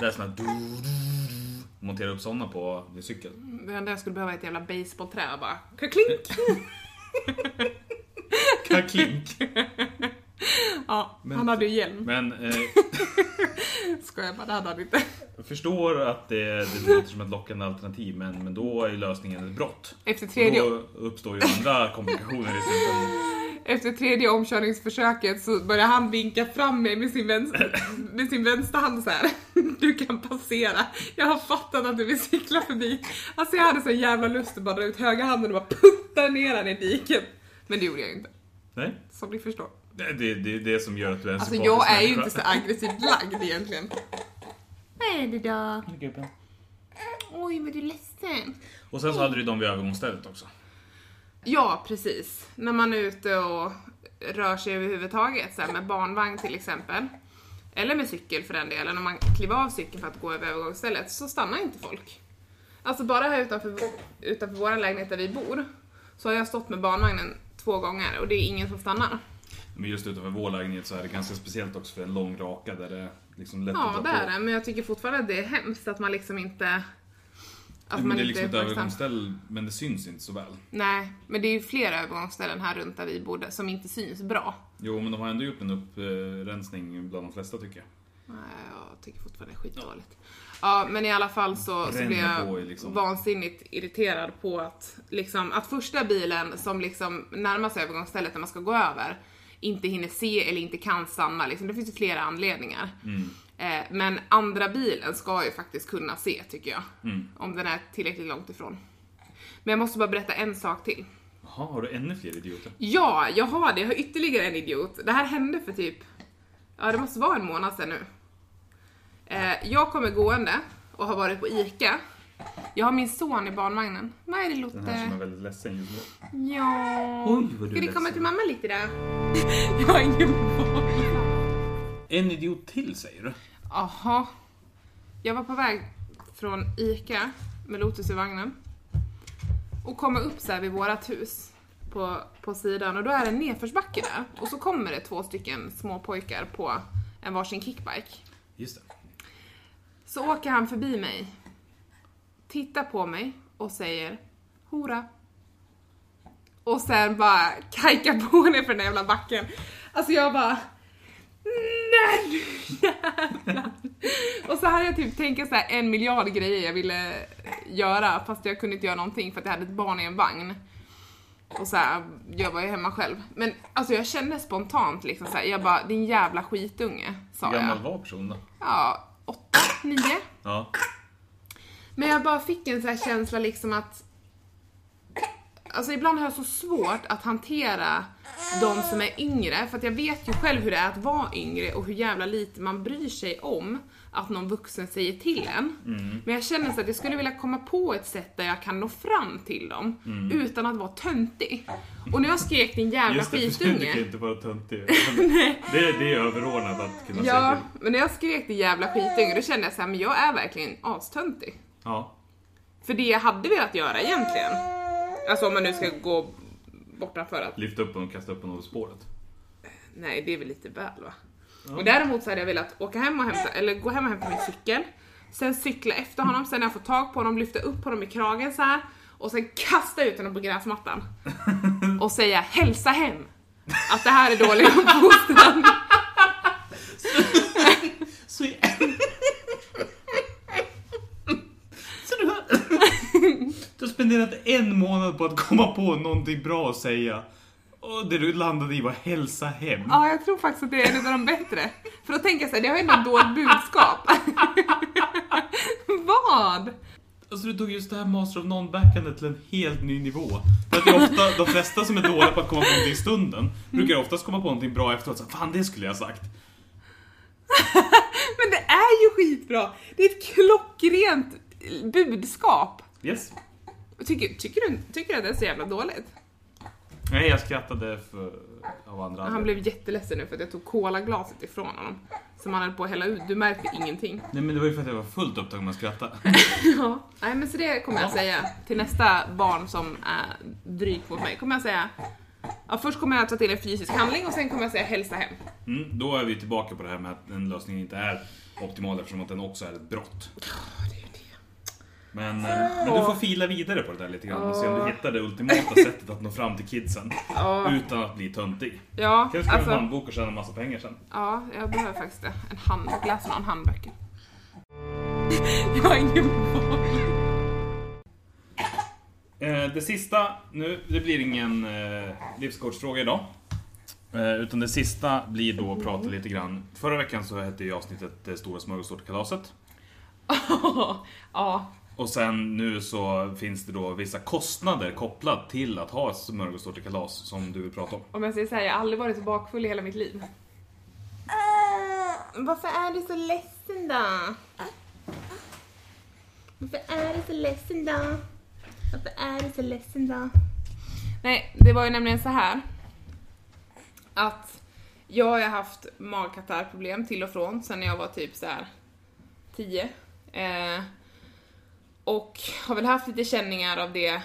Det är sån här... du- du- du- Montera upp såna på din cykel. Det enda jag skulle behöva är ett jävla basebollträ och bara, klink. Klink. Ja, Men- han hade ju hjälm. Men eh, Skojar bara, det hade han inte. jag förstår att det, det låter som ett lockande alternativ men, men då är ju lösningen ett brott. Efter Och tredje, då uppstår ju andra komplikationer i slutändan. Efter tredje omkörningsförsöket så börjar han vinka fram mig med sin, vänster, med sin vänsterhand så här. Du kan passera. Jag har fattat att du vill cykla förbi. Alltså jag hade så jävla lust att bara dra ut höga handen och bara putta ner han i diket. Men det gjorde jag inte. Nej, Som ni förstår. det, det, det är det som gör att du är en Alltså jag är ju inte så aggressivt lagd egentligen. Vad är det då? Oj, vad du är ledsen. Och sen så hade du de vid övergångsstället också. Ja, precis. När man är ute och rör sig överhuvudtaget, så här med barnvagn till exempel. Eller med cykel för den delen, om man kliver av cykeln för att gå över övergångsstället så stannar inte folk. Alltså bara här utanför, utanför vår lägenhet där vi bor så har jag stått med barnvagnen två gånger och det är ingen som stannar. Men just utanför vår lägenhet så är det ganska speciellt också för en lång raka där det är liksom lätt Ja, att det är det, men jag tycker fortfarande att det är hemskt att man liksom inte... Att Men det är liksom ett uppmärksam. övergångsställ men det syns inte så väl. Nej, men det är ju flera övergångsställen här runt där vi bodde som inte syns bra. Jo men de har ändå gjort en upprensning bland de flesta tycker jag. Nej, jag tycker fortfarande det är skitdåligt. Ja, men i alla fall så, så blir jag liksom. vansinnigt irriterad på att, liksom, att första bilen som liksom närmar sig övergångsstället när man ska gå över inte hinner se eller inte kan stanna. Liksom. Det finns ju flera anledningar. Mm. Eh, men andra bilen ska ju faktiskt kunna se tycker jag. Mm. Om den är tillräckligt långt ifrån. Men jag måste bara berätta en sak till. Jaha, har du ännu fler idioter? Ja, jag har det. Jag har ytterligare en idiot. Det här hände för typ, ja det måste vara en månad sedan nu. Eh, jag kommer gående och har varit på ICA. Jag har min son i barnvagnen. Vad är det Den här som är Lotte? väldigt ledsen just nu. Ja. Oj, vad du Ska du komma till mamma lite då? jag har ingen boll. En idiot till säger du? Jaha. Jag var på väg från ICA med Lotus i vagnen. Och kommer upp så här vid vårat hus på, på sidan och då är det en nedförsbacke där. Och så kommer det två stycken små pojkar på en varsin kickbike. Just det. Så åker han förbi mig, tittar på mig och säger hora. Och sen bara kajkar på ner för den jävla backen. Alltså jag bara Nej nu jävlar! Och så hade jag typ tänkt så här en miljard grejer jag ville göra fast jag kunde inte göra någonting för att jag hade ett barn i en vagn. Och så här, jag var ju hemma själv. Men alltså jag kände spontant liksom så här, jag bara din jävla skitunge, sa Hur gammal jag. var personen? Ja, åtta, nio. Ja. Men jag bara fick en sån här känsla liksom att Alltså ibland har jag så svårt att hantera de som är yngre, för att jag vet ju själv hur det är att vara yngre och hur jävla lite man bryr sig om att någon vuxen säger till en. Men jag känner så att jag skulle vilja komma på ett sätt där jag kan nå fram till dem utan att vara töntig. Och när jag skrek din jävla Just det, för du kan skitunge. inte vara töntig. det, det är överordnat att kunna säga Ja, till. men när jag skrek din jävla skitunge då kände jag så här, men jag är verkligen astöntig. Ja. För det jag hade velat göra egentligen, alltså om man nu ska gå bortanför att, Lyfta upp honom och kasta upp honom över spåret. nej det är väl lite väl va? Och däremot så hade jag velat åka hem och hämta, eller gå hem och hämta min cykel, sen cykla efter honom, sen när jag får tag på honom, lyfta upp honom i kragen så här och sen kasta ut honom på gräsmattan. Och säga hälsa hem att det här är dålig uppfostran. Så, så du, har, du har spenderat en månad på att komma på någonting bra att säga. Och det du landade i var hälsa hem. Ja, jag tror faktiskt att det är en av de bättre. För då tänker jag så här, det har ju ändå ett dåligt budskap. Vad? Alltså du tog just det här Master of Non-backandet till en helt ny nivå. För att det är ofta, de flesta som är dåliga på att komma på någonting i stunden brukar oftast komma på någonting bra efteråt. Så, Fan, det skulle jag ha sagt. Men det är ju skitbra! Det är ett klockrent budskap. Yes. Tycker, tycker, du, tycker du att det är så jävla dåligt? Nej, jag skrattade för, av andra Han blev jätteledsen nu för att jag tog colaglaset ifrån honom. Som han höll på att hälla ut. Du märkte ingenting. Nej men det var ju för att jag var fullt upptagen med att skratta. Ja. Nej men så det kommer jag säga till nästa barn som är dryg mot mig. Kommer jag säga Ja, först kommer jag ta till en fysisk handling och sen kommer jag säga hälsa hem. Mm, då är vi tillbaka på det här med att en lösning inte är optimal eftersom att den också är ett brott. Men, eh, men du får fila vidare på det där lite grann och se om du hittar det ultimata sättet att nå fram till kidsen. Utan att bli töntig. ja Kan du skriva en alltså. handbok och tjäna en massa pengar sen? Ja, jag behöver faktiskt det. En handbok. Läsa någon handböcker. jag har ingen boll. Eh, det sista, nu, det blir ingen eh, livscoachfråga idag. Utan det sista blir då att prata lite grann. Förra veckan så hette ju avsnittet Det stora smörgåstårtekalaset. ja, Och sen nu så finns det då vissa kostnader kopplat till att ha ett smörgåstårtekalas som du vill prata om. om jag säger såhär, jag har aldrig varit så bakfull i hela mitt liv. Varför är du så ledsen då? Varför är du så ledsen då? Varför är du så ledsen då? Nej, det var ju nämligen så här att jag har haft magkatarrproblem till och från sen jag var typ så här 10. Eh, och har väl haft lite känningar av det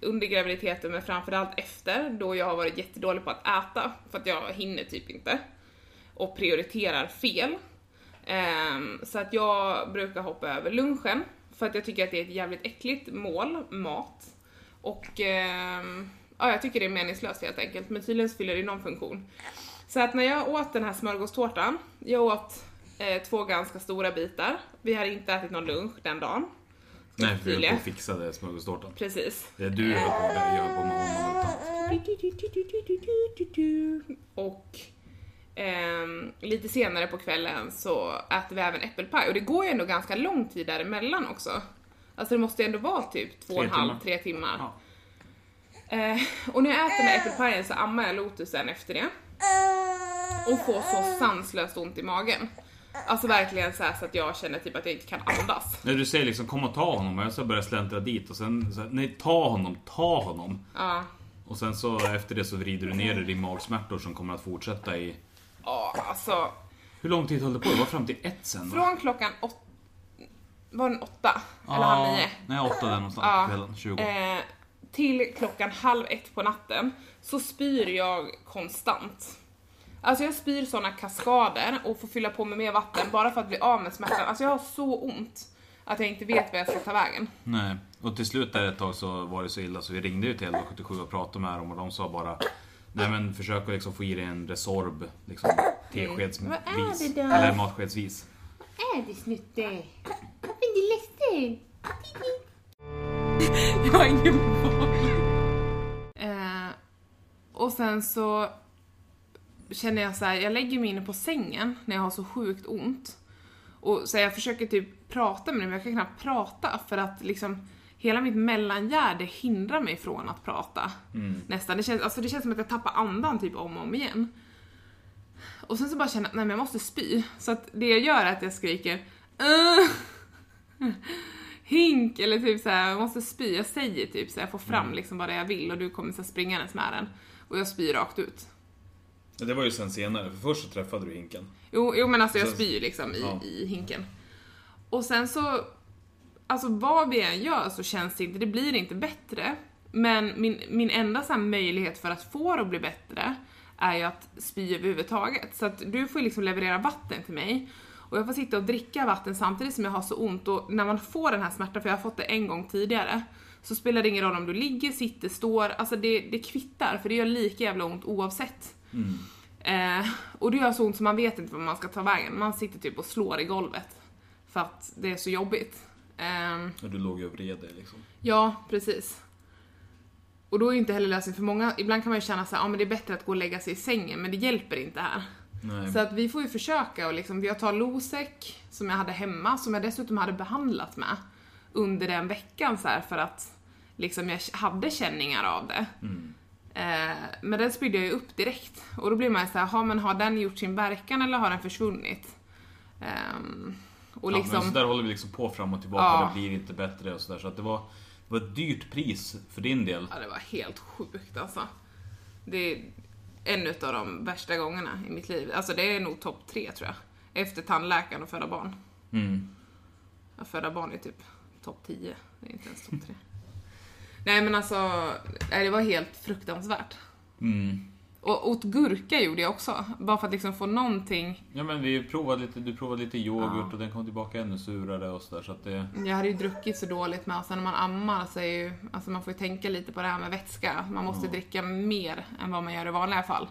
under graviditeten men framförallt efter då jag har varit jättedålig på att äta för att jag hinner typ inte och prioriterar fel. Ehm, så att jag brukar hoppa över lunchen för att jag tycker att det är ett jävligt äckligt mål, mat. Och ehm, ja, jag tycker det är meningslöst helt enkelt, men tydligen så fyller det någon funktion. Så att när jag åt den här smörgåstårtan, jag åt eh, två ganska stora bitar. Vi hade inte ätit någon lunch den dagen. Nej, för vi höll på och fixade smörgåstårtan. Precis. Det är du höll på med, jag höll på med honom. Utan. Och ehm, lite senare på kvällen så äter vi även äppelpaj och det går ju ändå ganska lång tid däremellan också. Alltså det måste ju ändå vara typ två och en halv, tre timmar. Ja. Eh, och när jag äter här äppelpajen så ammar jag Lotusen efter det. Och får så sanslöst ont i magen. Alltså verkligen så, så att jag känner typ att jag inte kan andas. När du säger liksom kom och ta honom och jag så börjar släntra dit och sen så, här, nej ta honom, ta honom. Ja. Och sen så efter det så vrider du ner dig i magsmärtor som kommer att fortsätta i... Ja, alltså. Hur lång tid höll det på? Det var fram till ett sen va? Från klockan åtta. Var den åtta? Eller halv nio? Nej, åtta där någonstans Ja. på kvällen. 20. Eh, till klockan halv ett på natten så spyr jag konstant. Alltså jag spyr såna kaskader och får fylla på med mer vatten bara för att bli av med smärtan. Alltså jag har så ont att jag inte vet vad jag ska ta vägen. Nej, och till slut där ett tag så var det så illa så vi ringde ju till 1177 och pratade med dem och de sa bara Nej men försök att liksom få i dig en Resorb, liksom teskedsvis. Vad är det då? Eller matskedsvis. är det Snutte? Varför är du ledsen? Jag har ingen boll. Eh, och sen så känner jag så här, jag lägger mig inne på sängen när jag har så sjukt ont. Och så jag försöker typ prata med dig, men jag kan knappt prata för att liksom hela mitt mellangärde hindrar mig från att prata. Nästan. Det känns, alltså det känns som att jag tappar andan typ om och om igen. Och sen så bara känner jag nej men jag måste spy. Så att det jag gör är att jag skriker "Ugh." Hink eller typ så här, jag måste spy. Jag säger typ så jag får fram liksom vad det är jag vill och du kommer så här springandes med den. Och jag spyr rakt ut. Det var ju sen senare, för först så träffade du hinken. Jo, jo men alltså jag spyr liksom i, Ja. i hinken. Och sen så, alltså vad vi än gör så känns det inte, det blir inte bättre. Men min, min enda så möjlighet för att få det att bli bättre är ju att spy överhuvudtaget. Så att du får ju liksom leverera vatten till mig. Och jag får sitta och dricka vatten samtidigt som jag har så ont och när man får den här smärtan, för jag har fått det en gång tidigare, så spelar det ingen roll om du ligger, sitter, står, alltså det, det kvittar för det gör lika jävla ont oavsett. Eh, och det gör så ont så man vet inte vad man ska ta vägen. Man sitter typ och slår i golvet. För att det är så jobbigt. Ehm, Och du låg ju och vred dig liksom. ja, precis. Och då är inte heller lösningen för många, ibland kan man ju känna så här, ja men det är bättre att gå och lägga sig i sängen, men det hjälper inte här. Nej. Så att vi får ju försöka och liksom, jag tar Losec som jag hade hemma, som jag dessutom hade behandlat med under den veckan så här för att liksom jag hade känningar av det. Eh, men den spydde jag ju upp direkt. Och då blir man ju såhär, har, men har den gjort sin verkan eller har den försvunnit? Ehm, och Ja, liksom, men så där håller vi liksom på fram och tillbaka, Ja. det blir inte bättre och sådär. Så att det var, det var ett dyrt pris för din del. ja, det var helt sjukt alltså. Det är en av de värsta gångerna i mitt liv. Alltså det är nog topp tre tror jag. Efter tandläkaren och föda barn. Mm. Ja, föda barn är typ topp 10. Det är inte ens topp 3. Nej men alltså, nej, det var helt fruktansvärt. Mm. Och åt gurka gjorde jag också. Bara för att liksom få någonting. Ja men vi provade lite, du provade lite yoghurt Ja. och den kom tillbaka ännu surare och sådär så att det... Jag hade ju druckit så dåligt med och sen när man ammar så är ju, alltså man får ju tänka lite på det här med vätska. Man måste Ja. dricka mer än vad man gör i vanliga fall.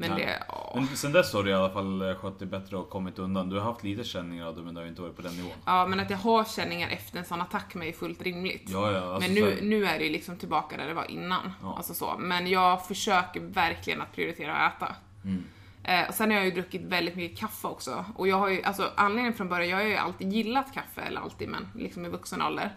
Men det, åh. Men sen dess har du i alla fall eh, skött dig bättre och kommit undan. Du har haft lite känningar av det men det har inte varit på den nivån. Ja men att jag har känningar efter en sån attack med är fullt rimligt. Ja, ja, alltså men nu, nu är det ju liksom tillbaka där det var innan. Ja. Alltså så. Men jag försöker verkligen att prioritera att äta. Mm. Eh, och sen har jag ju druckit väldigt mycket kaffe också. Och jag har ju, alltså anledningen från början, jag har ju alltid gillat kaffe, eller alltid men liksom i vuxen ålder.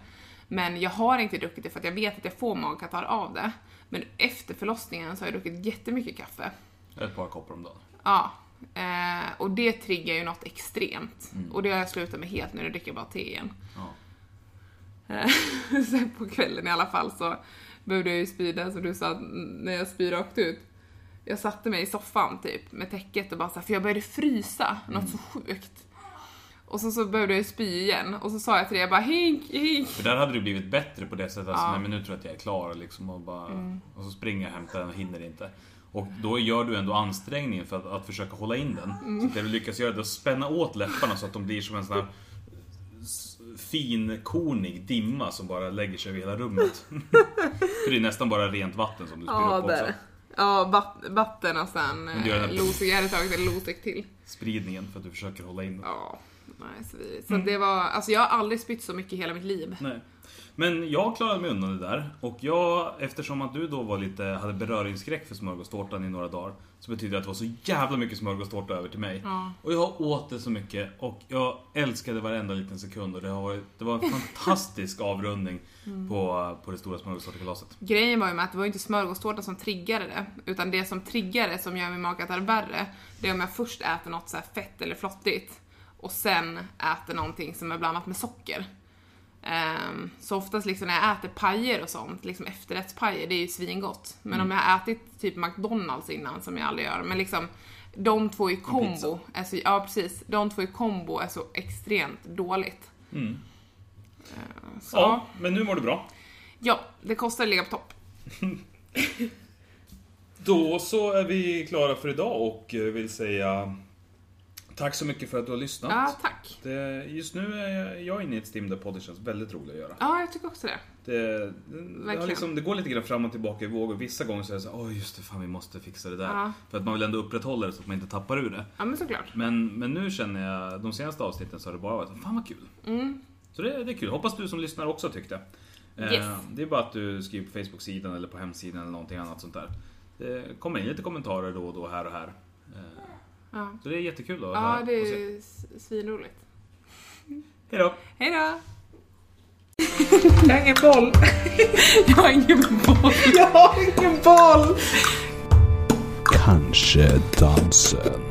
Men jag har inte druckit det för att jag vet att jag får magkatarr av det. Men efter förlossningen så har jag druckit jättemycket kaffe. Ett par koppar om dagen. Ja. Eh, och det triggar ju något extremt. Mm. Och det har jag slutat med helt nu, nu dricker jag bara te igen. Ja. Eh, Sen på kvällen i alla fall så behövde jag ju spy där som du sa, när jag spyr rakt ut. Jag satte mig i soffan typ med täcket och bara så här, för jag började frysa, något så sjukt. Och så, så behövde jag spy igen och så sa jag till dig, jag bara hink, hink. För där hade du blivit bättre på det sättet. Alltså, Ja. Mm. nej men nu tror jag att jag är klar liksom och bara... Och så springer jag och hämtar den och hinner inte. Och då gör du ändå ansträngningen för att, att försöka hålla in den. Mm. Så det du lyckas göra det är att spänna åt läpparna så att de blir som en sån här finkornig dimma som bara lägger sig över hela rummet. för det är nästan bara rent vatten som du spyr upp också. Ja, vatt, vatten och sen Losec, jag hade tagit en Losec till. Spridningen för att du försöker hålla in den. Ja, nej, så, vi, Mm. så det var, alltså jag har aldrig spytt så mycket i hela mitt liv. Nej. Men jag klarade mig undan det där. Och jag, eftersom att du då var lite, hade beröringsskräck för smörgåstårtan i några dagar. Så betyder det att det var så jävla mycket smörgåstårta över till mig. Ja. Och jag åt det så mycket och jag älskade varenda liten sekund. Och det, har varit, det var en fantastisk avrundning på, på det stora smörgåstårtekalaset. Grejen var ju med att det var inte smörgåstårta som triggade det, utan det som triggar det, som gör min magkatarr värre, det är om jag först äter något så här fett eller flottigt och sen äter någonting som är blandat med socker. Ehm, så oftast liksom när jag äter pajer och sånt, liksom efterrättspajer, det är ju svingott. Men om jag har ätit typ McDonalds innan, som jag aldrig gör, men liksom de två i kombo, är så, ja precis, de två i kombo är så extremt dåligt. Mm. Ehm, så, Ja, men nu mår du bra. ja, det kostar att ligga på topp. Då så är vi klara för idag och vill säga Tack så mycket för att du har lyssnat. Ja, tack. Det, just nu är jag, inne i ett stim där podden känns väldigt rolig att göra. Ja, jag tycker också det. Det, det, Verkligen. liksom, det går lite grann fram och tillbaka i vågor. Vissa gånger så är det så här, åh just det, fan vi måste fixa det där. Ja. För att man vill ändå upprätthålla det så att man inte tappar ur det. Ja, men såklart. Men, men nu känner jag, de senaste avsnitten så har det bara varit, fan vad kul. Mm. Så det, det är kul. Hoppas du som lyssnar också tyckte. Eh, Yes. Det är bara att du skriver på Facebook-sidan eller på hemsidan eller någonting annat sånt där. Det kommer in lite kommentarer då och då här och här. Eh, Ja, Så det är jättekul att ja det är svinroligt. Hejdå! Hej då! Jag har ingen boll. Jag har ingen boll. Jag har ingen boll. Kanske dansen.